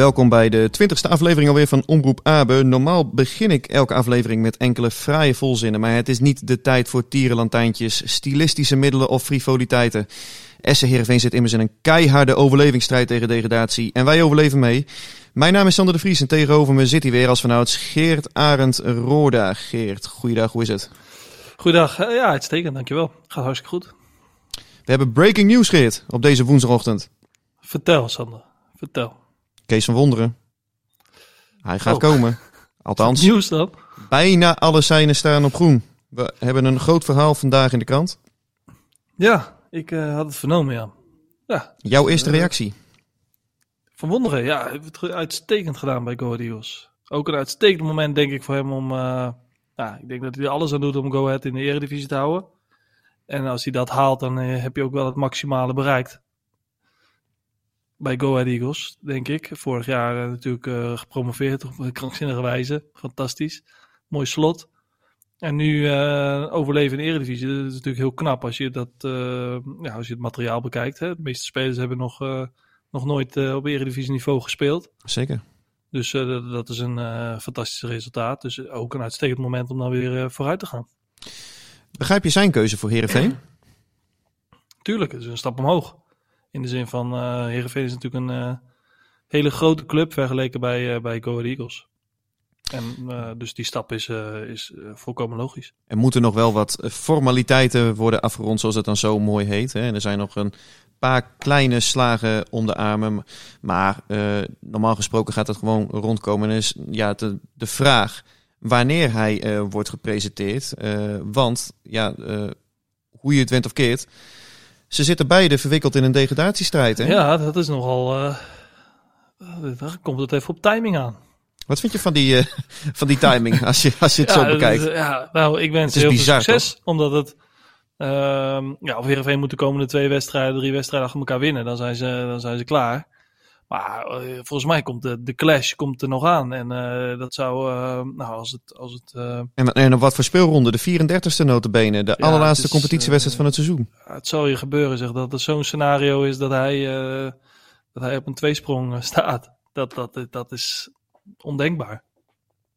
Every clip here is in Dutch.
Welkom bij de twintigste aflevering alweer van Omroep Abe. Normaal begin ik elke aflevering met enkele fraaie volzinnen, maar het is niet de tijd voor tierenlantijntjes, stilistische middelen of frivoliteiten. Essen Heerenveen zit immers in een keiharde overlevingsstrijd tegen degradatie en wij overleven mee. Mijn naam is Sander de Vries en tegenover me zit hij weer als vanouds Geert Arend Roda. Geert, goeiedag, hoe is het? Goedendag. Eh, ja, uitstekend, dankjewel. Gaat hartstikke goed. We hebben breaking news, Geert, op deze woensdagochtend. Vertel, Sander. Vertel. Kees van Wonderen. Hij gaat Oh. komen. Althans, Nieuws dan? bijna alle seinen staan op groen. We hebben een groot verhaal vandaag in de krant. Ja, ik eh, had het vernomen, ja. Ja, Jouw eerste reactie? van Wonderen. Ja, hij heeft het uitstekend gedaan bij Go Ahead Eagles. Ook een uitstekend moment, denk ik, voor hem om... eh, ja, ik denk dat hij er alles aan doet om Go Ahead in de eredivisie te houden. En als hij dat haalt, dan eh, heb je ook wel het maximale bereikt. Bij Go Ahead Eagles, denk ik. Vorig jaar eh, natuurlijk eh, gepromoveerd op een krankzinnige wijze. Fantastisch. Mooi slot. En nu eh, overleven in de Eredivisie. Dat is natuurlijk heel knap als je, dat, ja, als je het materiaal bekijkt. Hè. De meeste spelers hebben nog, nog nooit op Eredivisie niveau gespeeld. Zeker. Dus dat, is een fantastisch resultaat. Dus ook een uitstekend moment om dan weer vooruit te gaan. Begrijp je zijn keuze voor Herenveen? Tuurlijk, het is een stap omhoog. In de zin van, Heerenveen is natuurlijk een eh, hele grote club vergeleken bij, eh, bij Go Eagles. En dus die stap is, is volkomen logisch. Er moeten nog wel wat formaliteiten worden afgerond, zoals het dan zo mooi heet. Hè? En er zijn nog een paar kleine slagen om de armen. Maar normaal gesproken gaat het gewoon rondkomen. En is ja, de, de vraag wanneer hij wordt gepresenteerd. Want ja, hoe je het went of keert. Ze zitten beide verwikkeld in een degradatiestrijd. Hè? Ja, dat is nogal... eh daar komt het even op timing aan. Wat vind je van die, eh, van die timing, als je, als je het ja, zo bekijkt? is- ja, nou, ik wens heel veel succes. Omdat het... ehm ja, of Heerenveen moet de komende twee wedstrijden, drie wedstrijden achter elkaar winnen. Dan zijn ze, dan zijn ze klaar. Maar eh, volgens mij komt de, de clash komt er nog aan. En eh, dat zou, eh, nou, als het... Als het En, en op wat voor speelronde? De 34ste notabene. De Ja, allerlaatste is, competitiewedstrijd van het seizoen. het zal je gebeuren, zeg, dat er zo'n scenario is dat hij, dat hij op een tweesprong staat. Dat, dat, dat is ondenkbaar.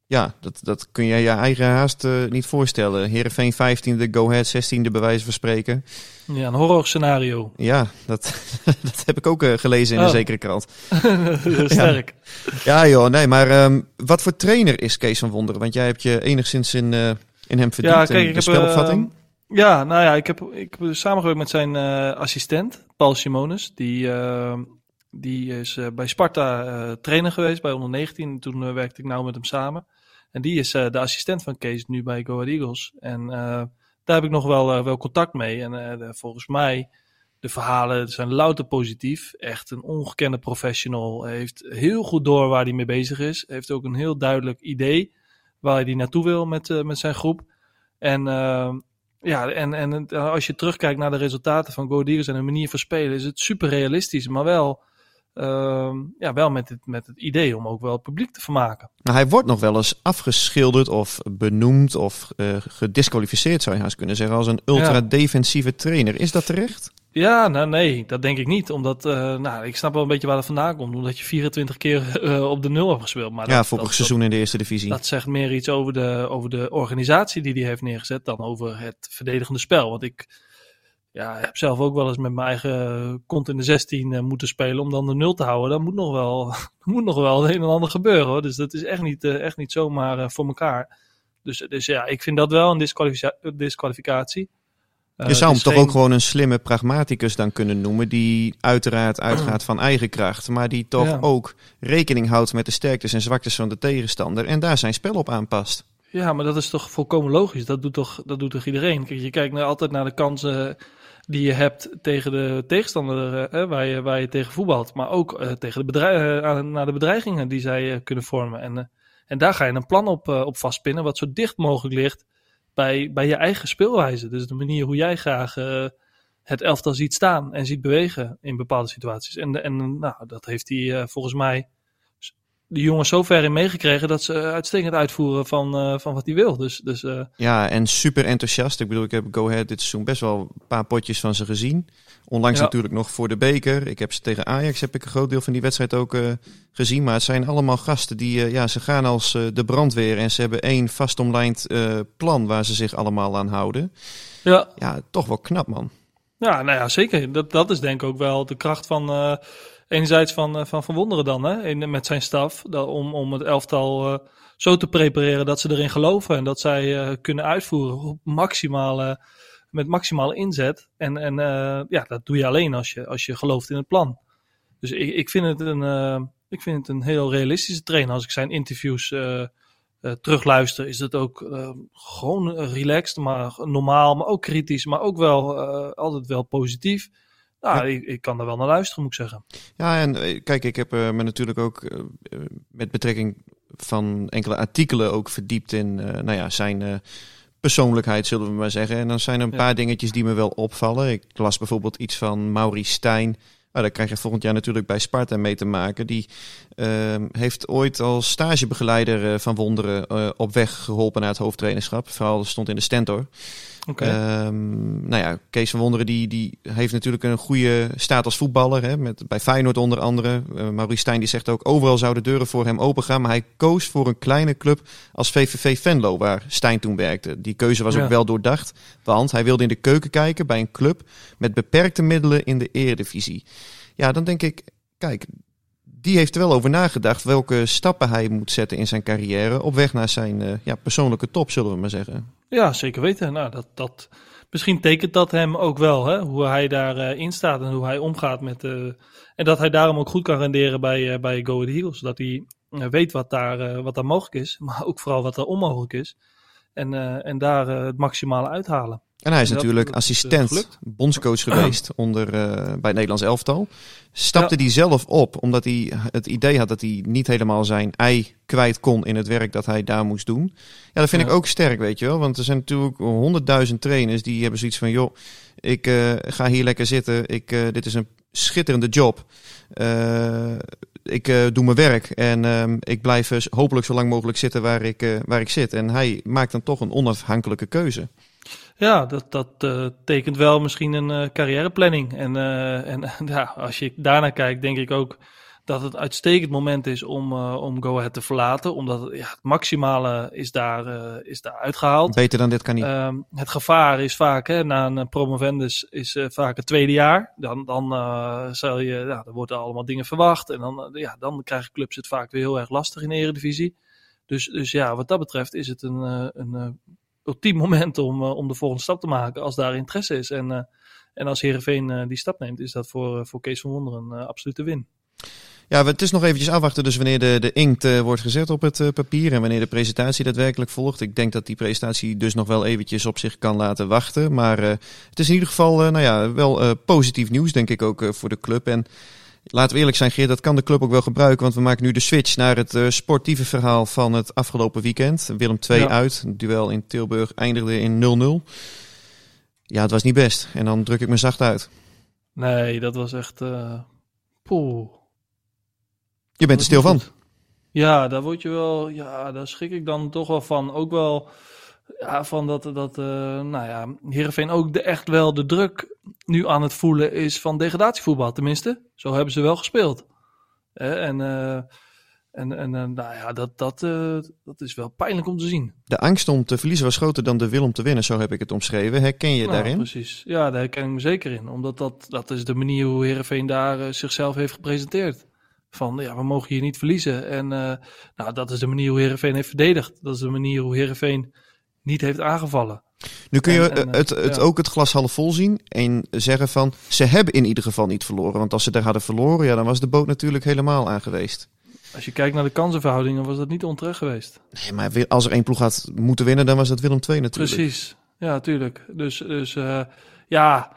Ja, dat, dat kun je je eigen haast eh, niet voorstellen. Heerenveen 15e, Go Ahead 16e, bij wijze van spreken. Ja, een horror scenario. Ja, dat, dat heb ik ook eh, gelezen in een Oh. zekere krant. Sterk. Ja joh, nee, maar ehm, wat voor trainer is Kees van Wonderen? Want jij hebt je enigszins in, eh, in hem verdiept, Ja, kijk, in ik de heb, spelopvatting. eh, ja, nou ja, ik heb, ik heb samengewerkt met zijn assistent, Paul Simonis. Die, eh, die is eh, bij Sparta eh, trainer geweest, bij onder 19. Toen eh, werkte ik nauw met hem samen. En die is de assistent van Kees nu bij Go Ahead Eagles. En daar heb ik nog wel, wel contact mee. En de- volgens mij, de verhalen zijn louter positief. Echt een ongekende professional. Heeft heel goed door waar hij mee bezig is. Heeft ook een heel duidelijk idee waar hij naartoe wil met, met zijn groep. En ja, en, en als je terugkijkt naar de resultaten van Go Eagles en hun manier van spelen, is het super realistisch, maar wel, ja, wel met, het, met het idee om ook wel het publiek te vermaken. Nou, hij wordt nog wel eens afgeschilderd of benoemd of eh, gedisqualificeerd, zou je haast kunnen zeggen, als een ultra-defensieve trainer. Is dat terecht? Ja, nou nee, dat denk ik niet. Omdat, eh, nou, ik snap wel een beetje waar het vandaan komt. Omdat je 24 keer eh, op de nul hebt gespeeld. Maar ja, dat, vorig dat- seizoen in de eerste divisie. Dat zegt meer iets over de, over de organisatie die hij heeft neergezet dan over het verdedigende spel. Want ik ja, heb zelf ook wel eens met mijn eigen kont in de 16 eh, moeten spelen om dan de nul te houden. Dan moet nog wel, moet nog wel het een en ander gebeuren. Hoor. Dus dat is echt niet, eh, echt niet zomaar eh, voor elkaar. Dus, dus ja, ik vind dat wel een disqualifica- disqualificatie. Je zou hem toch geen- ook gewoon een slimme pragmaticus dan kunnen noemen, die uiteraard uitgaat van eigen kracht, maar die toch Ja. ook rekening houdt met de sterktes en zwaktes van de tegenstander en daar zijn spel op aanpast. Ja, maar dat is toch volkomen logisch. Dat doet toch, dat doet toch iedereen? Kijk, je kijkt nou altijd naar de kansen die je hebt tegen de tegenstander eh, waar, je, waar je tegen voetbalt. Maar ook eh, tegen de bedrei- eh, naar de bedreigingen die zij kunnen vormen. En, en daar ga je een plan op, op vastpinnen wat zo dicht mogelijk ligt bij, bij je eigen speelwijze. Dus de manier hoe jij graag het elftal ziet staan en ziet bewegen in bepaalde situaties. En, en nou, dat heeft hij volgens mij de jongens zo ver in meegekregen dat ze uitstekend uitvoeren van, eh, van wat hij wil. Dus, dus eh, Ja, en super enthousiast. Ik bedoel, ik heb Go Ahead dit seizoen best wel een paar potjes van ze gezien. Onlangs Ja. natuurlijk nog voor de beker. Ik heb ze tegen Ajax, heb ik een groot deel van die wedstrijd ook eh, gezien. Maar het zijn allemaal gasten die, ja, ze gaan als de brandweer en ze hebben één vastomlijnd plan waar ze zich allemaal aan houden. ja, Ja, toch wel knap man. ja, nou ja, zeker. Dat, dat is denk ik ook wel de kracht van, enerzijds van, eh, van Van Wonderen dan, hè, in, met zijn staf. Dat, om, om het elftal eh, zo te prepareren dat ze erin geloven en dat zij eh, kunnen uitvoeren op maximale, met maximale inzet. En, en ja, dat doe je alleen als je, als je gelooft in het plan. Dus ik, ik, vind het een, ik vind het een heel realistische trainer. Als ik zijn interviews terugluister, is het ook gewoon relaxed, maar normaal, maar ook kritisch, maar ook wel altijd wel positief. Nou, ik, ik kan er wel naar luisteren, moet ik zeggen. Ja, en eh, kijk, ik heb eh, me natuurlijk ook eh, met betrekking van enkele artikelen ook verdiept in nou ja, zijn persoonlijkheid, zullen we maar zeggen. En dan zijn er een Ja. paar dingetjes die me wel opvallen. Ik las bijvoorbeeld iets van Mauri Stijn. Nou, daar krijg je volgend jaar natuurlijk bij Sparta mee te maken. Die ehm, heeft ooit als stagebegeleider van Wonderen op weg geholpen naar het hoofdtrainerschap. Vooral stond in de Stentor. Ehm, nou ja, Kees van Wonderen die, die heeft natuurlijk een goede staat als voetballer. Hè, met, bij Feyenoord onder andere. Uh, Maurice Stijn die zegt ook overal zouden deuren voor hem open gaan. Maar hij koos voor een kleine club als VVV Venlo waar Stijn toen werkte. Die keuze was Ja. ook wel doordacht. Want hij wilde in de keuken kijken bij een club met beperkte middelen in de eredivisie. Ja, dan denk ik, kijk, die heeft er wel over nagedacht welke stappen hij moet zetten in zijn carrière. Op weg naar zijn eh, ja, persoonlijke top, zullen we maar zeggen. Ja, zeker weten. Nou, dat, dat, misschien tekent dat hem ook wel, hè? hoe hij daarin in staat en hoe hij omgaat met. eh, en dat hij daarom ook goed kan renderen bij, eh, bij Go Ahead Eagles. Dat hij eh, weet wat daar, eh, wat daar mogelijk is, maar ook vooral wat er onmogelijk is. En, eh, en daar eh, het maximale uithalen. En hij is natuurlijk dat eh, assistent, bondscoach geweest onder, bij het Nederlands elftal. Stapte hij zelf op omdat hij het idee had dat hij niet helemaal zijn ei kwijt kon in het werk dat hij daar moest doen. Ja, dat vind Ja. ik ook sterk, weet je wel. Want er zijn natuurlijk honderdduizend trainers die hebben zoiets van... joh, ik ga hier lekker zitten. Ik, dit is een schitterende job. Eh, ik eh, doe mijn werk en ehm, ik blijf eh, hopelijk zo lang mogelijk zitten waar ik, eh, waar ik zit. En hij maakt dan toch een onafhankelijke keuze. Ja, dat, dat eh, tekent wel misschien een eh, carrièreplanning. En, en ja, als je daarnaar kijkt, denk ik ook dat het uitstekend moment is om, eh, om Go Ahead te verlaten. Omdat het, ja, het maximale is daar, eh, is daar uitgehaald. Beter dan dit kan niet. Ehm, het gevaar is vaak, hè, na een promovendus is eh, vaak het tweede jaar. Dan, dan, eh, zal je, ja, dan worden allemaal dingen verwacht. En dan, eh, ja, dan krijgen clubs het vaak weer heel erg lastig in de eredivisie. Dus, dus ja, wat dat betreft is het een, eh, een eh, ultiem moment om, eh, om de volgende stap te maken als daar interesse is. En, eh, en als Heerenveen eh, die stap neemt, is dat voor, eh, voor Kees van Wonderen een eh, absolute win. Ja, het is nog eventjes afwachten dus wanneer de, de inkt eh, wordt gezet op het eh, papier en wanneer de presentatie daadwerkelijk volgt. Ik denk dat die presentatie dus nog wel eventjes op zich kan laten wachten. Maar eh, het is in ieder geval nou ja, wel positief nieuws denk ik ook voor de club. En laten we eerlijk zijn Geert, dat kan de club ook wel gebruiken. Want we maken nu de switch naar het sportieve verhaal van het afgelopen weekend. Willem 2 Ja. uit, het duel in Tilburg eindigde in 0-0. Ja, het was niet best. En dan druk ik me zacht uit. Nee, dat was echt... eh poeh. Je bent er stil van. Ja, daar word je wel, ja, daar schrik ik dan toch wel van. Ook wel ja, van dat, dat eh, nou ja, Heerenveen ook de, echt wel de druk nu aan het voelen is van degradatievoetbal. Tenminste, zo hebben ze wel gespeeld. Hè, en eh, en, en eh, nou ja, dat, dat, eh, dat is wel pijnlijk om te zien. De angst om te verliezen was groter dan de wil om te winnen, zo heb ik het omschreven. Herken je Nou, daarin? Precies. Ja, daar herken ik me zeker in. Omdat dat, dat is de manier hoe Heerenveen daar eh, zichzelf heeft gepresenteerd. Van, ja, we mogen hier niet verliezen. En eh, nou, dat is de manier hoe Heerenveen heeft verdedigd. Dat is de manier hoe Heerenveen niet heeft aangevallen. Nu kun je En- en, eh, het, het ja. ook het glas half vol zien en zeggen van ze hebben in ieder geval niet verloren. Want als ze daar hadden verloren, ja, dan was de boot natuurlijk helemaal aan geweest. Als je kijkt naar de kansenverhoudingen, was dat niet onterecht geweest. Nee, maar als er één ploeg had moeten winnen, dan was dat Willem II natuurlijk. Precies. Ja, tuurlijk. Dus, dus eh, ja,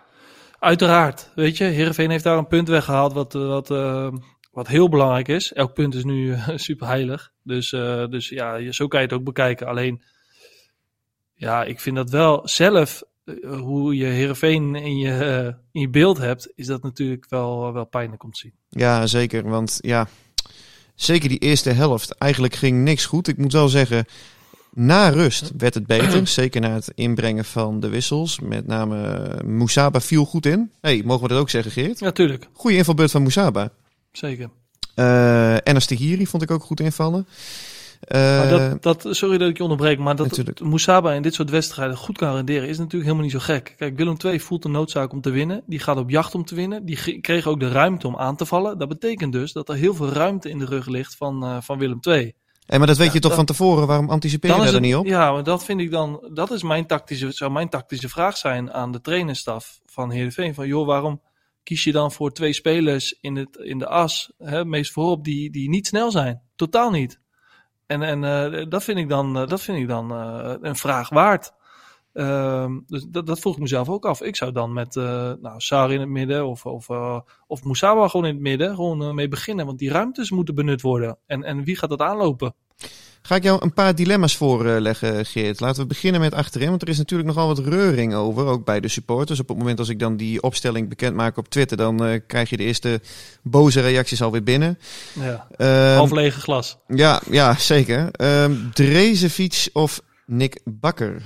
uiteraard. Weet je, Heerenveen heeft daar een punt weggehaald wat, eh, wat, eh, wat heel belangrijk is. Elk punt is nu eh, super heilig. Dus, eh, dus ja, zo kan je het ook bekijken. Alleen, ja, ik vind dat wel zelf, eh, hoe je Heerenveen in je, in je beeld hebt, is dat natuurlijk wel, wel pijnlijk om te zien. Ja, zeker. Want ja, zeker die eerste helft. Eigenlijk ging niks goed. Ik moet wel zeggen, na rust werd het beter. zeker na het inbrengen van de wissels. Met name Moesaba viel goed in. hey, mogen we dat ook zeggen, Geert? Ja, tuurlijk. Goeie invalbeurt van Moesaba. Zeker. Eh Enes Tegiri vond ik ook goed invallen. Eh, dat, dat, sorry dat ik je onderbreek, maar dat Natuurlijk. Moesaba in dit soort wedstrijden goed kan renderen is natuurlijk helemaal niet zo gek. Kijk, Willem II voelt de noodzaak om te winnen. Die gaat op jacht om te winnen. Die kreeg ook de ruimte om aan te vallen. Dat betekent dus dat er heel veel ruimte in de rug ligt van, eh, van Willem II. hey, maar dat weet Ja, je toch dat- van tevoren? Waarom anticipeer je daar het- niet op? Ja, maar dat vind ik dan, dat is mijn tactische, zou mijn tactische vraag zijn aan de trainerstaf van Heerenveen. Van joh, waarom kies je dan voor twee spelers in, het, in de as, hè, meest voorop, die, die niet snel zijn? Totaal niet. En, en eh, dat vind ik dan, eh, dat vind ik dan eh, een vraag waard. Ehm, dus dat, dat vroeg ik mezelf ook af. Ik zou dan met nou, Sarri in het midden of, of, of Moussaba gewoon in het midden gewoon mee beginnen. Want die ruimtes moeten benut worden. En, en wie gaat dat aanlopen? Ga ik jou een paar dilemma's voorleggen, Geert. Laten we beginnen met achterin, want er is natuurlijk nogal wat reuring over, ook bij de supporters. Op het moment als ik dan die opstelling bekend maak op Twitter, dan eh, krijg je de eerste boze reacties alweer binnen. Ja, Ehm, half lege glas. ja, ja, zeker. Drezefiets of Nick Bakker?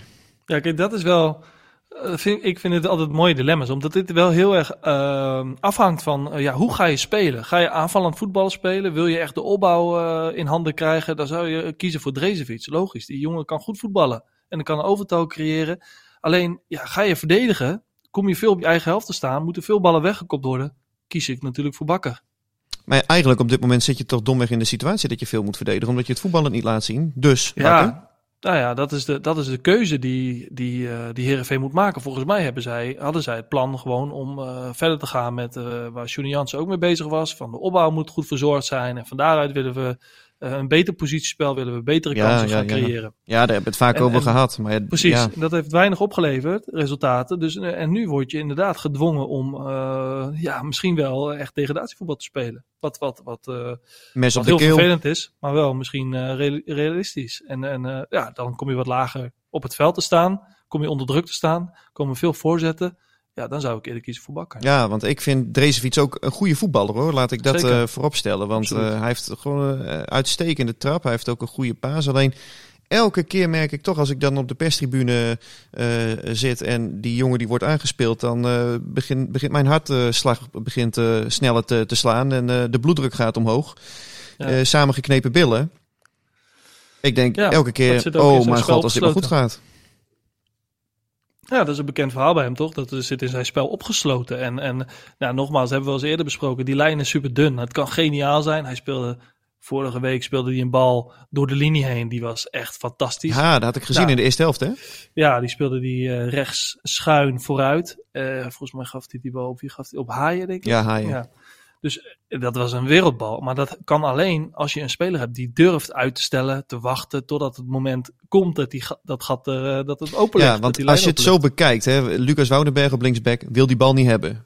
Ja, kijk, dat is wel. Eh, vind, ik vind het altijd mooie dilemma's, omdat dit wel heel erg eh, afhangt van eh, ja, hoe ga je spelen? Ga je aanvallend voetbal spelen? Wil je echt de opbouw eh, in handen krijgen? Dan zou je kiezen voor Drezefiets. Logisch, die jongen kan goed voetballen en dan kan een overtal creëren. Alleen, ja, ga je verdedigen? Kom je veel op je eigen helft te staan? Moeten veel ballen weggekopt worden? Kies ik natuurlijk voor Bakker. Maar eigenlijk op dit moment zit je toch domweg in de situatie dat je veel moet verdedigen, omdat je het voetballen niet laat zien. Dus, Bakker. Nou ja, dat is de, dat is de keuze die, die, eh die Heerenveen moet maken. Volgens mij hebben zij, hadden zij het plan gewoon om eh, verder te gaan met eh, waar Johnny Jansen ook mee bezig was. Van de opbouw moet goed verzorgd zijn. En van daaruit willen we een beter positiespel, willen we betere kansen ja, gaan ja. creëren. Ja, daar hebben we het vaak En- over en- gehad. Maar Precies, dat heeft weinig opgeleverd, resultaten. Dus, eh, en nu word je inderdaad gedwongen om eh, ja, misschien wel echt degradatievoetbal te spelen. Wat, wat, wat, eh, mes op wat de heel keel. vervelend is, maar wel misschien eh, real- realistisch. En, en eh, ja, dan kom je wat lager op het veld te staan. Kom je onder druk te staan. Komen veel voorzetten. Ja, dan zou ik eerder kiezen voor Bakker. Ja, want ik vind Drezefiets ook een goede voetballer hoor. Laat ik dat Zeker. eh voorop stellen. Want eh, hij heeft gewoon een eh, uitstekende trap. Hij heeft ook een goede paas. Alleen elke keer merk ik toch als ik dan op de perstribune zit en die jongen die wordt aangespeeld, dan eh, begint, begint mijn hartslag begint eh, sneller te, te slaan en de bloeddruk gaat omhoog. Ja. Samengeknepen billen. Ik denk Ja, elke keer, oh mijn god, als dit maar goed gaat. Ja, dat is een bekend verhaal bij hem, toch? Dat zit in zijn spel opgesloten. En, en nou, nogmaals, hebben we al eens eerder besproken. Die lijn is super dun. Het kan geniaal zijn. Hij speelde, vorige week speelde hij een bal door de linie heen. Die was echt fantastisch. Ja, dat had ik gezien Nou, in de eerste helft hè. Ja, die speelde die eh, rechts schuin vooruit. Eh, volgens mij gaf hij die bal op wie gaf hij op Haaien, denk ik. Ja, Haaien. Ja. Dus eh, dat was een wereldbal. Maar dat kan alleen als je een speler hebt die durft uit te stellen, te wachten totdat het moment komt dat, die, dat, gat, er, eh, dat het open ligt. Ja, want als je het zo bekijkt, hè, Lucas Woudenberg op linksback wil die bal niet hebben.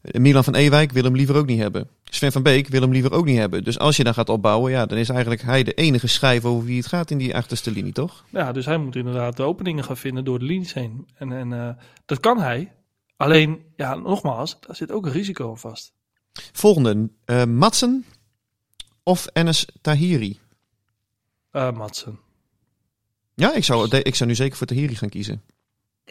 Eh, Milan van Ewijk wil hem liever ook niet hebben. Sven van Beek wil hem liever ook niet hebben. Dus als je dan gaat opbouwen, ja, dan is eigenlijk hij de enige schijf over wie het gaat in die achterste linie, toch? Ja, dus hij moet inderdaad de openingen gaan vinden door de linies heen. En, en dat kan hij. Alleen, ja, nogmaals, daar zit ook een risico aan vast. Volgende, eh Matsen of Enes Tahiri? Eh Madsen. Ja, ik zou, ik zou nu zeker voor Tahiri gaan kiezen.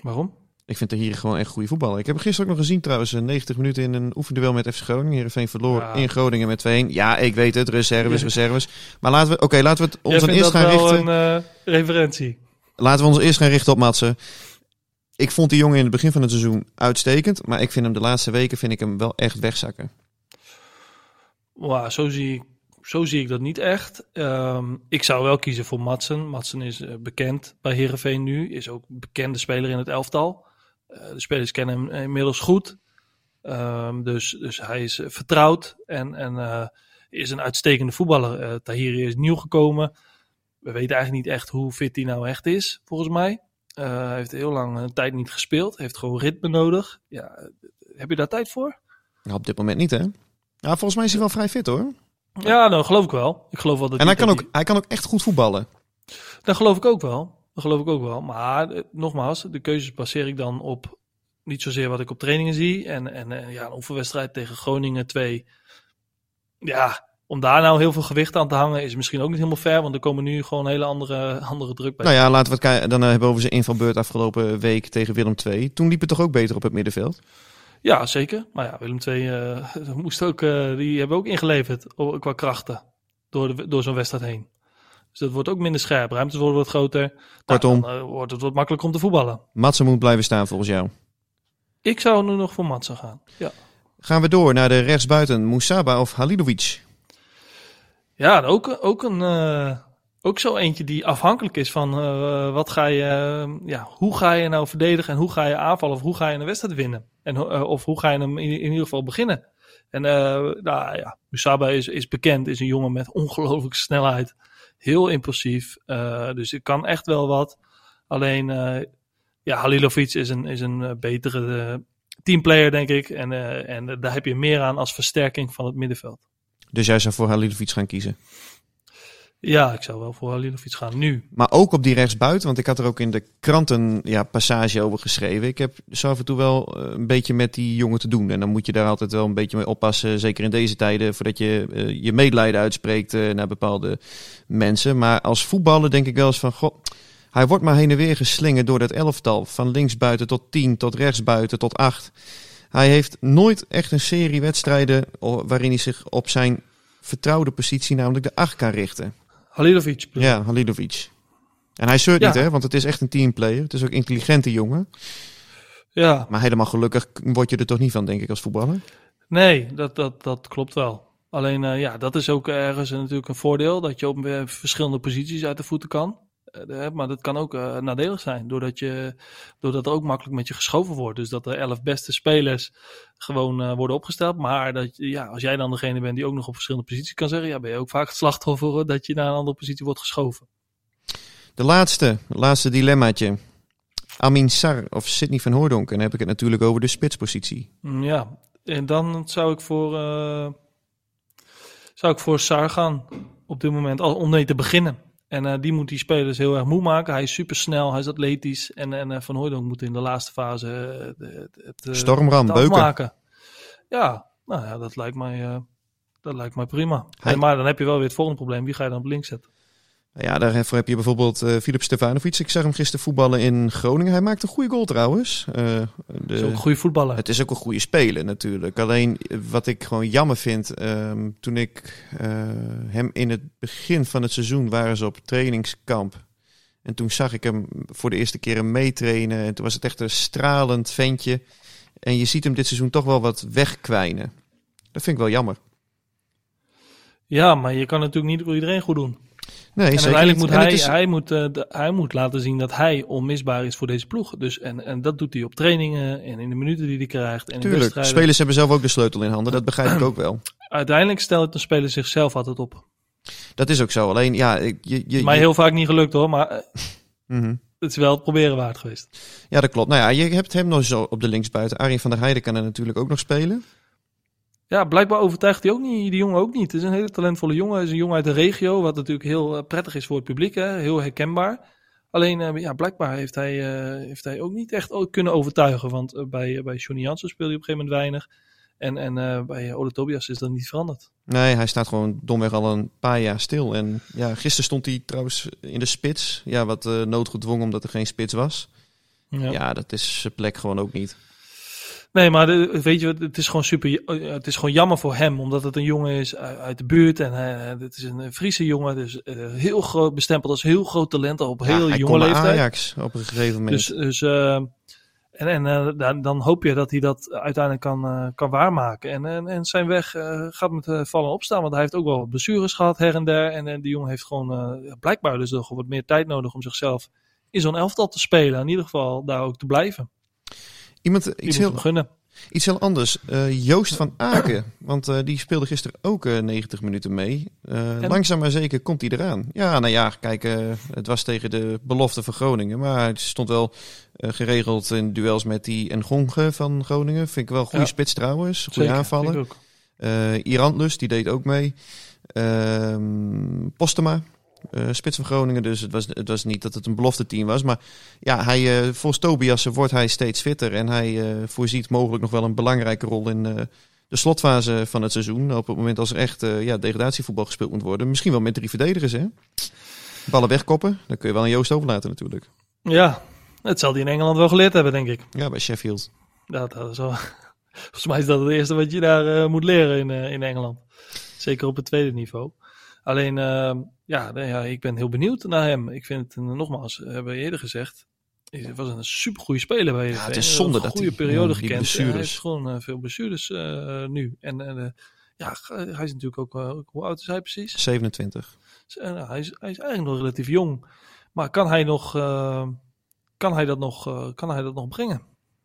Waarom? Ik vind Tahiri gewoon echt goede voetballer. Ik heb hem gisteren ook nog gezien trouwens. eh, 90 minuten in een oefenduel met FC Groningen. Heerenveen verloor Ja. in Groningen met 2-1. Ja, ik weet het. Reserves, reserves. Maar laten we, oké, laten we het ons eerst dat gaan wel richten. een eh, referentie. Laten we ons eerst gaan richten op Matsen. Ik vond die jongen in het begin van het seizoen uitstekend. Maar ik vind hem de laatste weken vind ik hem wel echt wegzakken. Wow, zo, zie ik, zo zie ik dat niet echt. Ehm, ik zou wel kiezen voor Matsen. Matsen is eh, bekend bij Herenveen nu. Is ook bekende speler in het elftal. Eh, de spelers kennen hem inmiddels goed. Ehm, dus, dus hij is eh, vertrouwd en, en is een uitstekende voetballer. Tahiri is nieuw gekomen. We weten eigenlijk niet echt hoe fit hij nou echt is, volgens mij. Hij heeft heel lang een tijd niet gespeeld. Heeft gewoon ritme nodig. Ja, heb je daar tijd voor? Nou, op dit moment niet, hè? Ja, volgens mij is hij wel vrij fit, hoor. Ja, nou geloof ik wel. Ik geloof wel dat En hij kan, ook, hij kan ook echt goed voetballen. Dat geloof ik ook wel. Dat geloof ik ook wel. Maar eh, nogmaals, de keuzes baseer ik dan op niet zozeer wat ik op trainingen zie. En, en eh, ja, een oefenwedstrijd tegen Groningen 2. Ja, om daar nou heel veel gewicht aan te hangen is misschien ook niet helemaal fair. Want er komen nu gewoon hele andere, andere druk bij. Nou ja, laten we het kijken. Dan eh, hebben we over zijn invalbeurt afgelopen week tegen Willem II. Toen liep het toch ook beter op het middenveld? Ja, zeker. Maar ja, Willem II eh, moest ook, eh, die hebben ook ingeleverd qua krachten door, de, door zo'n wedstrijd heen. Dus dat wordt ook minder scherp. Ruimtes worden wat groter. Nou, Kortom. dan, eh, wordt het wat makkelijker om te voetballen. Matsen moet blijven staan volgens jou. Ik zou nu nog voor Matsen gaan. Ja. Gaan we door naar de rechtsbuiten. Moussaba of Halilovic? Ja, ook, ook, een, ook zo eentje die afhankelijk is van eh, wat ga je, eh, ja, hoe ga je nou verdedigen en hoe ga je aanvallen of hoe ga je een wedstrijd winnen. En, eh, of hoe ga je hem in, in ieder geval beginnen. En nou ja, Musaba is, is bekend, is een jongen met ongelooflijke snelheid. Heel impulsief, dus ik kan echt wel wat. Alleen, ja, Halilovic is een, is een betere teamplayer, denk ik. En, en daar heb je meer aan als versterking van het middenveld. Dus jij zou voor Halilovic gaan kiezen. Ja, ik zou wel voor Halilovic gaan nu. Maar ook op die rechtsbuiten, want ik had er ook in de kranten ja, passage over geschreven. Ik heb zo af en toe wel eh, een beetje met die jongen te doen. En dan moet je daar altijd wel een beetje mee oppassen. Zeker in deze tijden, voordat je eh, je medelijden uitspreekt eh, naar bepaalde mensen. Maar als voetballer denk ik wel eens van, goh, hij wordt maar heen en weer geslingerd door dat elftal. Van linksbuiten tot 10, tot rechtsbuiten tot 8. Hij heeft nooit echt een serie wedstrijden waarin hij zich op zijn vertrouwde positie, namelijk de 8, kan richten. Halilovic. Ja, Halilovic. En hij zeurt Ja. niet, hè? Want het is echt een teamplayer. Het is ook een intelligente jongen. Ja, Maar helemaal gelukkig word je er toch niet van, denk ik, als voetballer. nee, dat, dat, dat klopt wel. Alleen, eh, ja, dat is ook ergens natuurlijk een voordeel. Dat je op eh, verschillende posities uit de voeten kan. Eh, maar dat kan ook eh, nadelig zijn. Doordat, je, doordat er ook makkelijk met je geschoven wordt. Dus dat de elf beste spelers gewoon eh, worden opgesteld. Maar dat, ja, als jij dan degene bent die ook nog op verschillende posities kan zeggen. Ja, ben je ook vaak het slachtoffer eh, dat je naar een andere positie wordt geschoven. De laatste, laatste dilemmaatje. Amin Sar of Sidney van Hoordonk. En dan heb ik het natuurlijk over de spitspositie. Mm, Ja, en dan zou ik voor, eh, zou ik voor Sar gaan op dit moment, al- om mee te beginnen. En eh, die moet die spelers heel erg moe maken. Hij is supersnel, hij is atletisch. En, en eh, Van Hooydonk moet in de laatste fase eh, het, eh, Stormram, het beuken. Ja, nou ja, dat lijkt mij, dat lijkt mij prima. Hij- En, maar dan heb je wel weer het volgende probleem. Wie ga je dan op links zetten? Ja, daarvoor heb je bijvoorbeeld eh Filip Stefanovic. Ik zag hem gisteren voetballen in Groningen. Hij maakt een goede goal trouwens. Eh, de- is ook een goede voetballer. Het is ook een goede speler natuurlijk. Alleen eh, wat ik gewoon jammer vind, ehm, toen ik hem in het begin van het seizoen waren ze op trainingskamp. En toen zag ik hem voor de eerste keer meetrainen. En toen was het echt een stralend ventje. En je ziet hem dit seizoen toch wel wat wegkwijnen. Dat vind ik wel jammer. Ja, maar je kan natuurlijk niet voor iedereen goed doen. Nee, En uiteindelijk moet En hij, is- hij, moet, eh, de- hij moet laten zien dat hij onmisbaar is voor deze ploeg. Dus, en, en dat doet hij op trainingen en in de minuten die hij krijgt. En Tuurlijk, spelers hebben zelf ook de sleutel in handen. Dat begrijp ik ook wel. Uiteindelijk stelt een speler zichzelf altijd op. Dat is ook zo. Alleen, ja, ik- je, je, Mij heel vaak niet gelukt hoor, maar eh, Mhm. het is wel het proberen waard geweest. Ja, dat klopt. Nou ja, je hebt hem nog zo op de linksbuiten. Arjen van der Heijden kan er natuurlijk ook nog spelen. Ja, blijkbaar overtuigt hij ook niet, die jongen ook niet. Het is een hele talentvolle jongen. Hij is een jongen uit de regio, wat natuurlijk heel eh, prettig is voor het publiek. Hè? Heel herkenbaar. Alleen, eh, ja, blijkbaar heeft hij, eh, heeft hij ook niet echt kunnen overtuigen. Want bij, bij Johnny Jansen speelde hij op een gegeven moment weinig. En, en bij Ole Tobias is dat niet veranderd. Nee, hij staat gewoon domweg al een paar jaar stil. En ja, gisteren stond hij trouwens in de spits. Ja, wat noodgedwongen omdat er geen spits was. Ja. Ja, dat is zijn plek gewoon ook niet. Nee, maar de- weet je, het is gewoon super. Het is gewoon jammer voor hem, omdat het een jongen is uit de buurt en eh, het is een Friese jongen, dus eh, heel groot bestempeld als heel groot talent al op Ja, heel hij jonge leeftijd. Ajax op een gegeven moment. Dus, dus eh, en, en dan, dan hoop je dat hij dat uiteindelijk kan, kan waarmaken. En, en, en zijn weg gaat met vallen en opstaan, want hij heeft ook wel wat blessures gehad her en der. En, en die jongen heeft gewoon blijkbaar dus nog wat meer tijd nodig om zichzelf in zo'n elftal te spelen. In ieder geval daar ook te blijven. Iemand, iets heel, gunnen. Iets heel anders. Eh, Joost van Aken. Want eh, die speelde gisteren ook eh, 90 minuten mee. En? langzaam maar zeker komt hij eraan. Ja, nou ja, kijk, het was tegen de belofte van Groningen. Maar hij stond wel geregeld in duels met die Ngonge van Groningen. Vind ik wel goede Ja. spits trouwens. Goede. Eh Irantlus, die deed ook mee. Ehm Postema, eh, spits van Groningen. Dus het was, het was niet dat het een belofte team was. Maar ja, hij, eh volgens Tobias wordt hij steeds fitter. En hij eh, voorziet mogelijk nog wel een belangrijke rol in de slotfase van het seizoen. Op het moment als er echt ja, degradatievoetbal gespeeld moet worden. Misschien wel met drie verdedigers, hè? Ballen wegkoppen, dan kun je wel aan Joost overlaten natuurlijk. Ja, dat zal hij in Engeland wel geleerd hebben, denk ik. Ja, bij Sheffield. Dat, dat is wel, volgens mij is dat het eerste wat je daar moet leren in, in Engeland. Zeker op het tweede niveau. Alleen, ehm, ja, ja, ik ben heel benieuwd naar hem. Ik vind het, eh, nogmaals, eh, hebben we eerder gezegd, hij was een supergoeie speler bij Ja, het is zonde Een dat goede hij- periode ja, gekend. blessures. Hij heeft gewoon eh, veel blessures nu. En ja, hij is natuurlijk ook, hoe oud is hij precies? 27. Eh, hij, is, hij is eigenlijk nog relatief jong. Maar kan hij, nog, eh, kan hij, dat, nog, kan hij dat nog brengen?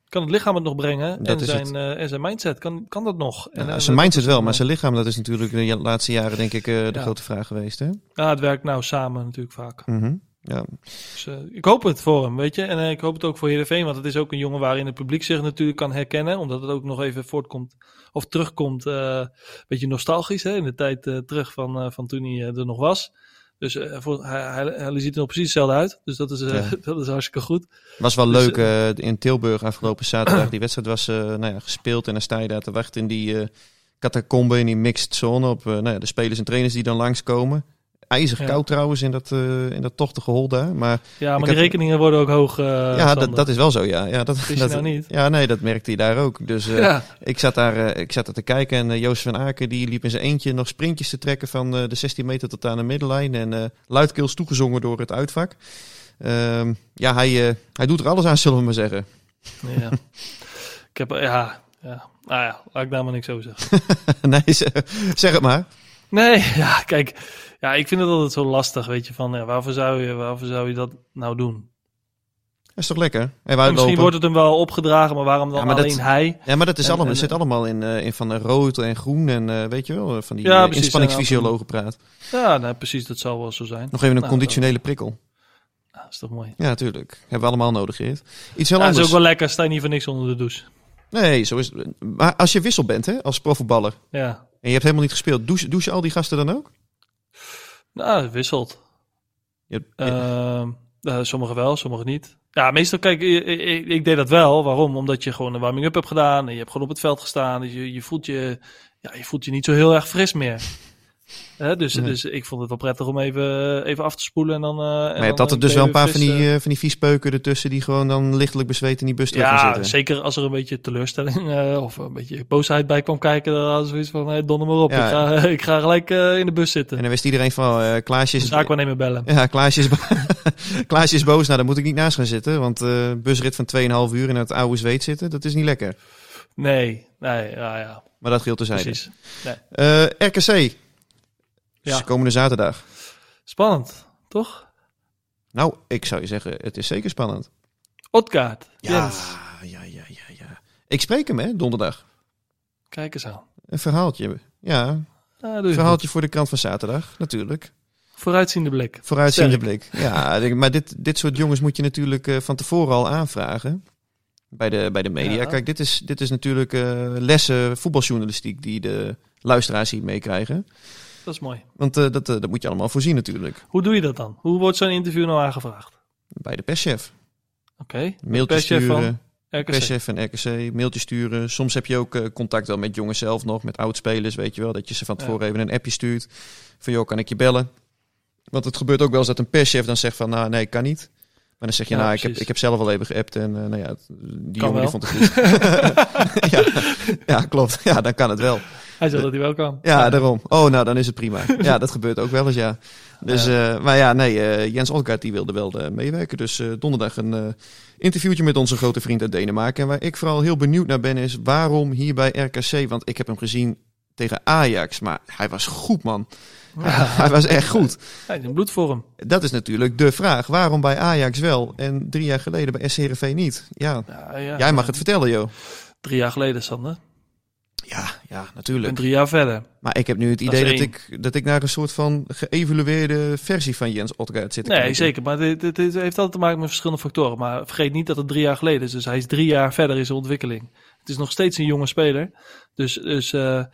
Kan het lichaam het nog brengen? Dat en, zijn, eh, en zijn mindset, kan, kan dat nog? En, Ja, eh, zijn mindset wel, maar zijn lichaam, dat is natuurlijk de laatste jaren denk ik eh, de Ja. grote vraag geweest. Hè? Ja, het werkt nou samen natuurlijk vaak. Mhm. Ja, Dus, ik hoop het voor hem, weet je. En ik hoop het ook voor Heerenveen, want het is ook een jongen waarin het publiek zich natuurlijk kan herkennen. Omdat het ook nog even voortkomt, of terugkomt, een beetje nostalgisch, hè, in de tijd terug van, van toen hij er nog was. Dus eh, voor, hij, hij, hij ziet er nog precies hetzelfde uit. Dus dat is, eh, Ja. dat is hartstikke goed. Was wel Dus, leuk eh, in Tilburg afgelopen zaterdag. Die wedstrijd was nou ja, gespeeld en dan sta je daar te wachten in die catacombe, in die mixed zone op nou ja, de spelers en trainers die dan langskomen. IJzig Ja. koud trouwens in dat, eh, in dat tochtige hol daar. Maar Ja, maar die rekeningen worden ook hoog. eh, ja, dat, dat is wel zo. Ja, ja, dat, dat, nou niet? Ja, nee, dat merkte hij daar ook. Dus eh, Ja, ik, zat daar, ik zat daar te kijken en Joost van Aken die liep in zijn eentje nog sprintjes te trekken van de 16 meter tot aan de middenlijn. En luidkeels toegezongen door het uitvak. Ehm, ja, hij, hij doet er alles aan, zullen we maar zeggen. ja. ik heb, ja, ja. Nou ja, laat ik daar maar niks over zeggen. nee, zeg, zeg het maar. Nee, ja, kijk. Ja, ik vind het altijd zo lastig, weet je, van ja, waarvoor, zou je, waarvoor zou je dat nou doen? Dat is toch lekker? Misschien lopen- wordt het hem wel opgedragen, maar waarom dan Ja, maar dat- alleen hij? Ja, maar dat is En- allemaal, en- zit allemaal in, eh, in van rood en groen en eh, weet je wel, van die Ja, eh, inspanningsfysiologen praat. Ja, nee, precies, dat zal wel zo zijn. Nog even een Nou, conditionele prikkel. Dat is toch mooi. Ja, natuurlijk. Hebben we allemaal nodig, Geert. Iets heel Ja, dat is anders. ook wel lekker, sta je niet voor niks onder de douche. Nee, zo is het. Maar als je wissel bent, hè, als profvoetballer, Ja, en je hebt helemaal niet gespeeld, douchen, douchen al die gasten dan ook? nou, het wisselt. Je- Ehm, eh, sommigen wel, sommigen niet. Ja, meestal, kijk, ik, ik, ik deed dat wel. Waarom? Omdat je gewoon een warming-up hebt gedaan. En je hebt gewoon op het veld gestaan. Dus je, je, voelt je, ja, je voelt je niet zo heel erg fris meer. Hè, dus, Nee. dus ik vond het wel prettig om even, even af te spoelen. En dan, eh, en maar je altijd een dus wel een paar van die, eh, eh, van die viespeuken ertussen die gewoon dan lichtelijk bezweet in die bus ja, zitten. zeker als er een beetje teleurstelling eh, of een beetje boosheid bij kwam kijken. Dan hadden ze zoiets van, hey, donder maar op. Ja. Ik, ga, ik ga gelijk eh, in de bus zitten. En dan wist iedereen van, eh Klaasje is... Zaakwaarnemer bellen. Ja, Klaasje is, Klaasje is boos. Nou, daar moet ik niet naast gaan zitten. Want eh busrit van 2,5 uur in het oude zweet zitten, dat is niet lekker. Nee, nee, ja, ja, Maar dat geldt terzijde. precies. Eh RKC, Ja. Dus komende zaterdag. Spannend, toch? Nou, ik zou je zeggen, het is zeker spannend. Otkaart, Ja, Jens. ja, ja, ja, ja. Ik spreek hem, hè, donderdag. Kijk eens aan. Een verhaaltje. Ja, Ah, een je verhaaltje goed. voor de krant van zaterdag, natuurlijk. Vooruitziende blik. Vooruitziende Sterk. blik. Ja, maar dit, dit soort jongens moet je natuurlijk eh, van tevoren al aanvragen. Bij de, bij de media. Ja. Kijk, dit is, dit is natuurlijk eh, lessen voetbaljournalistiek die de luisteraars hier meekrijgen. Dat is mooi. Want eh, dat, eh, dat moet je allemaal voorzien natuurlijk. Hoe doe je dat dan? Hoe wordt zo'n interview nou aangevraagd? Bij de perschef. Oké. Mailtje perschef sturen. van? Perschef en RKC, mailtje sturen. Soms heb je ook eh, contact wel met jongens zelf nog, met oudspelers, weet je wel. Dat je ze van Ja. tevoren even een appje stuurt. Van, joh, kan ik je bellen? Want het gebeurt ook wel eens dat een perschef dan zegt van, nou, nee, kan niet. Maar dan zeg je, Ja, nou, ik heb, ik heb zelf al even geappt en nou ja, die Kan jongen die vond het goed. ja, ja, klopt. Ja, dan kan het wel. Hij zegt dat hij wel kan. Ja, daarom. Oh, nou, dan is het prima. Ja, dat gebeurt ook wel eens, ja. Dus, eh, maar ja, nee, eh, Jens Olgaard die wilde wel eh, meewerken. Dus donderdag een interviewtje met onze grote vriend uit Denemarken. En waar ik vooral heel benieuwd naar ben is, waarom hier bij RKC? Want ik heb hem gezien tegen Ajax, maar hij was goed, man. Hij was echt goed. Hij is in bloedvorm. Dat is natuurlijk de vraag. Waarom bij Ajax wel en drie jaar geleden bij SC Heerenveen niet? Ja, Ja, ja. jij mag het vertellen, joh. Drie jaar geleden, Sander. Ja, ja, Ik natuurlijk. ben drie jaar verder. Maar ik heb nu het Dat idee dat, ik, dat ik naar een soort van geëvalueerde versie van Jens Otgaard zit Nee, kijken. zeker. Maar dit, dit, dit heeft altijd te maken met verschillende factoren. Maar vergeet niet dat het drie jaar geleden is. Dus hij is drie jaar verder in zijn ontwikkeling. Het is nog steeds een jonge speler. Dus, dus, eh,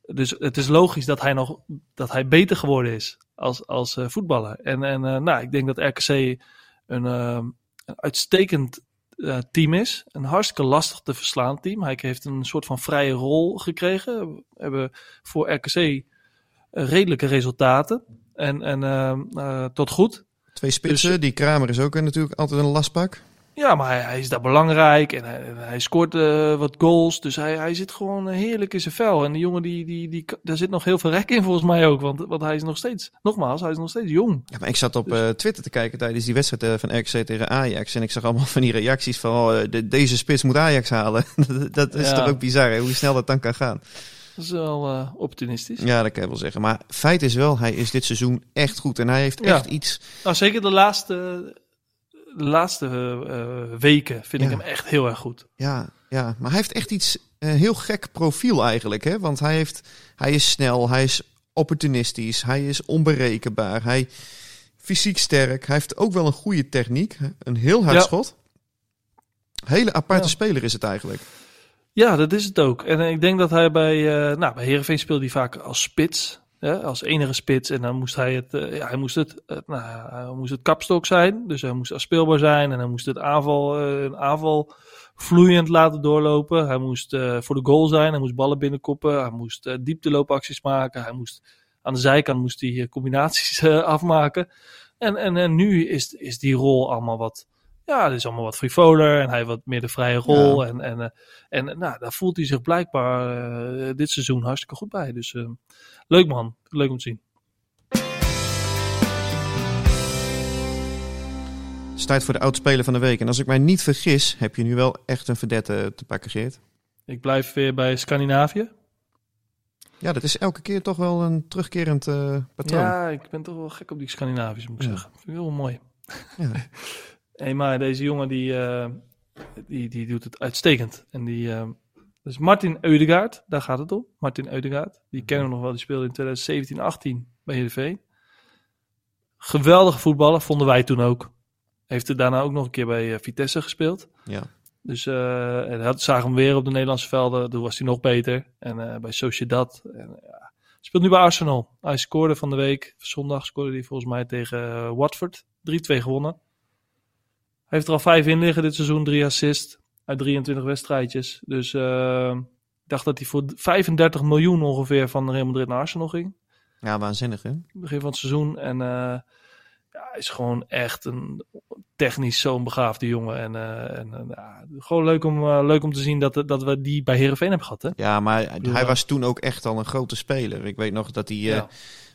dus het is logisch dat hij nog dat hij beter geworden is als, als eh, voetballer. En, en eh, nou, ik denk dat RKC een, een uitstekend eh, team is. Een hartstikke lastig te verslaan team. Hij heeft een soort van vrije rol gekregen. We hebben voor RKC eh, redelijke resultaten. En, en eh, eh, tot goed. Twee spitsen, Dus- die Kramer is ook natuurlijk altijd een lastpak. Ja, maar hij, hij is daar belangrijk en hij, scoort eh, wat goals. Dus hij, hij zit gewoon eh, heerlijk in zijn vel. En die jongen, die, die, die, daar zit nog heel veel rek in volgens mij ook. Want, want hij is nog steeds, nogmaals, hij is nog steeds jong. Ja, maar ik zat op Dus- eh, Twitter te kijken tijdens die wedstrijd van RKC tegen Ajax. En ik zag allemaal van die reacties van, oh, de- deze spits moet Ajax halen. dat, is Ja. toch ook bizar, hè, hoe snel dat dan kan gaan. Dat is wel opportunistisch. Ja, dat kan je wel zeggen. Maar feit is wel, hij is dit seizoen echt goed. En hij heeft Ja. echt iets... Nou, zeker de laatste, de laatste eh, weken vind ik hem echt heel erg goed. Ja, ja, maar hij heeft echt iets, een heel gek profiel eigenlijk. Hè? Want hij, heeft, hij is snel, hij is opportunistisch, hij is onberekenbaar, hij fysiek sterk. Hij heeft ook wel een goede techniek, een heel hard Ja. schot. Hele aparte Ja. speler is het eigenlijk. Ja, dat is het ook. En ik denk dat hij bij, eh nou, bij Heerenveen speelde hij vaak als spits. Als enige spits. En dan moest hij het, eh, ja, hij moest het, eh, nou, hij moest het kapstok zijn. Dus hij moest afspeelbaar zijn. En hij moest het aanval, eh, een aanval vloeiend laten doorlopen. Hij moest voor de goal zijn. Hij moest ballen binnenkoppen. Hij moest diepteloopacties maken. Hij moest, aan de zijkant moest hij combinaties afmaken. En, en, en nu is, is die rol allemaal wat, ja, het is allemaal wat frivoler. En hij wat meer de vrije rol. Ja. En, en, en nou, daar voelt hij zich blijkbaar dit seizoen hartstikke goed bij. Dus eh, leuk man, leuk om te zien. Het is tijd voor de oudspeler van de week. En als ik mij niet vergis, heb je nu wel echt een verdette te pakken, Geert. Ik blijf weer bij Scandinavië. Ja, dat is elke keer toch wel een terugkerend eh, patroon. Ja, ik ben toch wel gek op die Scandinavisch, moet ik Ja. zeggen. Vind ik heel mooi. Ja. hey, maar deze jongen die, eh, die, die doet het uitstekend. En die, eh, dus Martin Eudegaard, daar gaat het om. Martin Eudegaard, die kennen we nog wel. Die speelde in 2017, 18 bij Heerenveen. Geweldige voetballer, vonden wij toen ook. Heeft er daarna ook nog een keer bij eh, Vitesse gespeeld. Ja. Dus eh en zagen we hem weer op de Nederlandse velden. Toen was hij nog beter. En eh, bij Sociedad. En, ja. Speelt nu bij Arsenal. Hij scoorde van de week. Zondag scoorde hij volgens mij tegen Watford. 3-2 gewonnen. Hij heeft er al vijf in liggen dit seizoen. Drie assists uit 23 wedstrijdjes. Dus eh, ik dacht dat hij voor 35 miljoen ongeveer van Real Madrid naar Arsenal ging. ja, waanzinnig hè? Begin van het seizoen. En eh, ja, hij is gewoon echt een technisch zo'n begaafde jongen. En, eh, en eh, ja, gewoon leuk om, leuk om te zien dat, dat we die bij Herenveen hebben gehad. Hè? Ja, maar hij was toen ook echt al een grote speler. Ik weet nog dat hij Ja.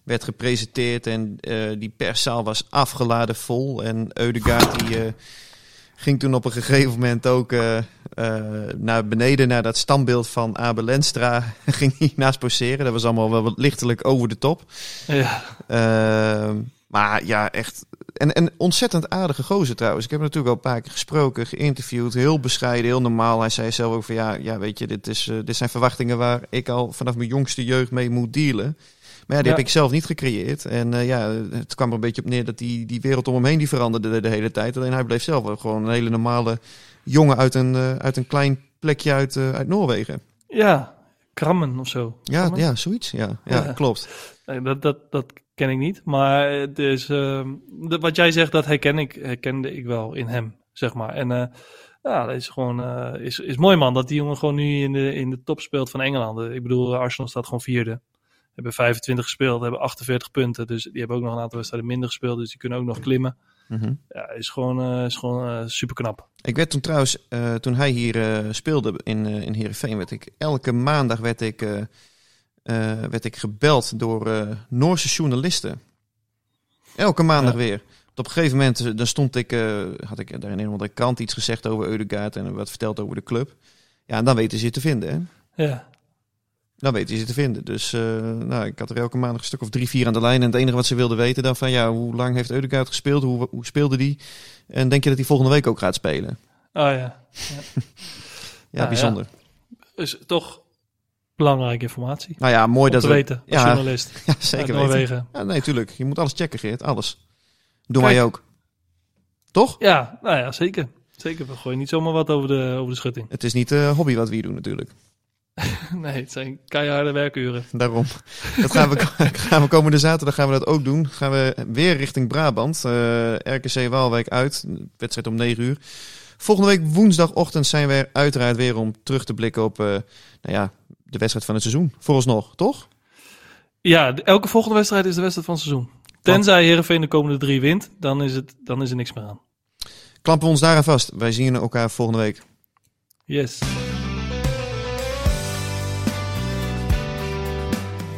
werd gepresenteerd en die perszaal was afgeladen vol. En Eudegaard die ging toen op een gegeven moment ook eh, eh, naar beneden, naar dat standbeeld van Abel Lenstra, ging hij naast poseren. Dat was allemaal wel wat lichtelijk over de top. Ja, Ehm, maar ja, echt. En een ontzettend aardige gozer trouwens. Ik heb hem natuurlijk al een paar keer gesproken, geïnterviewd. Heel bescheiden, heel normaal. Hij zei zelf ook van ja, ja weet je, dit, is, eh, dit zijn verwachtingen waar ik al vanaf mijn jongste jeugd mee moet dealen. Maar ja, die Ja. heb ik zelf niet gecreëerd. En eh, ja, het kwam er een beetje op neer dat die, die wereld om hem heen die veranderde de, de hele tijd. Alleen hij bleef zelf gewoon een hele normale jongen uit een, eh, uit een klein plekje uit, eh, uit Noorwegen. ja. Krammen of zo. Ja, Krammen? ja, zoiets. Ja, ja, Ja. klopt. Nee, dat, dat, dat ken ik niet. Maar de- wat jij zegt, dat herken ik, herkende ik wel in hem, zeg maar. En Ja, dat is gewoon is, is mooi man dat die jongen gewoon nu in de, in de top speelt van Engeland. Ik bedoel, Arsenal staat gewoon vierde. Hebben 25 gespeeld, hebben 48 punten. Dus die hebben ook nog een aantal wedstrijden minder gespeeld. Dus die kunnen ook nog klimmen. Mhm. Ja, is gewoon, eh, is gewoon eh, super knap. Ik werd toen trouwens, eh, toen hij hier speelde in, in Heerenveen, werd ik elke maandag werd ik, werd ik gebeld door Noorse journalisten. Elke maandag Ja. weer. Op een gegeven moment dan stond ik, had ik daar in een of andere krant iets gezegd over Eudegaard en wat verteld over de club. Ja, en dan weten ze je te vinden, hè? Ja, Dan weten ze je te vinden. Dus eh, nou, ik had er elke maandag een stuk of drie, vier aan de lijn. En het enige wat ze wilden weten dan van, ja, hoe lang heeft Eudegaard gespeeld? Hoe, hoe speelde die? En denk je dat hij volgende week ook gaat spelen? oh ja. Ja, Ja, bijzonder. Is toch belangrijke informatie. Nou ja, mooi Om dat te we... weten als Ja, journalist. Ja, zeker weten. Noorwegen. Ja, nee, tuurlijk. Je moet alles checken, Geert. Alles. Doen Kijk. wij ook. Toch? Ja, nou ja, zeker. Zeker, we gooien niet zomaar wat over de, over de schutting. Het is niet eh hobby wat we hier doen natuurlijk. Nee, het zijn keiharde werkuren. Daarom. Dat gaan we, gaan we komende zaterdag gaan we dat ook doen. Gaan we weer richting Brabant. Eh, RKC Waalwijk uit. Wedstrijd om 9 uur. Volgende week woensdagochtend zijn we er uiteraard weer om terug te blikken op eh, nou ja, de wedstrijd van het seizoen. Vooralsnog, toch? Ja, elke volgende wedstrijd is de wedstrijd van het seizoen. Tenzij Heerenveen de komende drie wint, dan is, het, dan is er niks meer aan. Klampen we ons daaraan vast. Wij zien elkaar volgende week. Yes.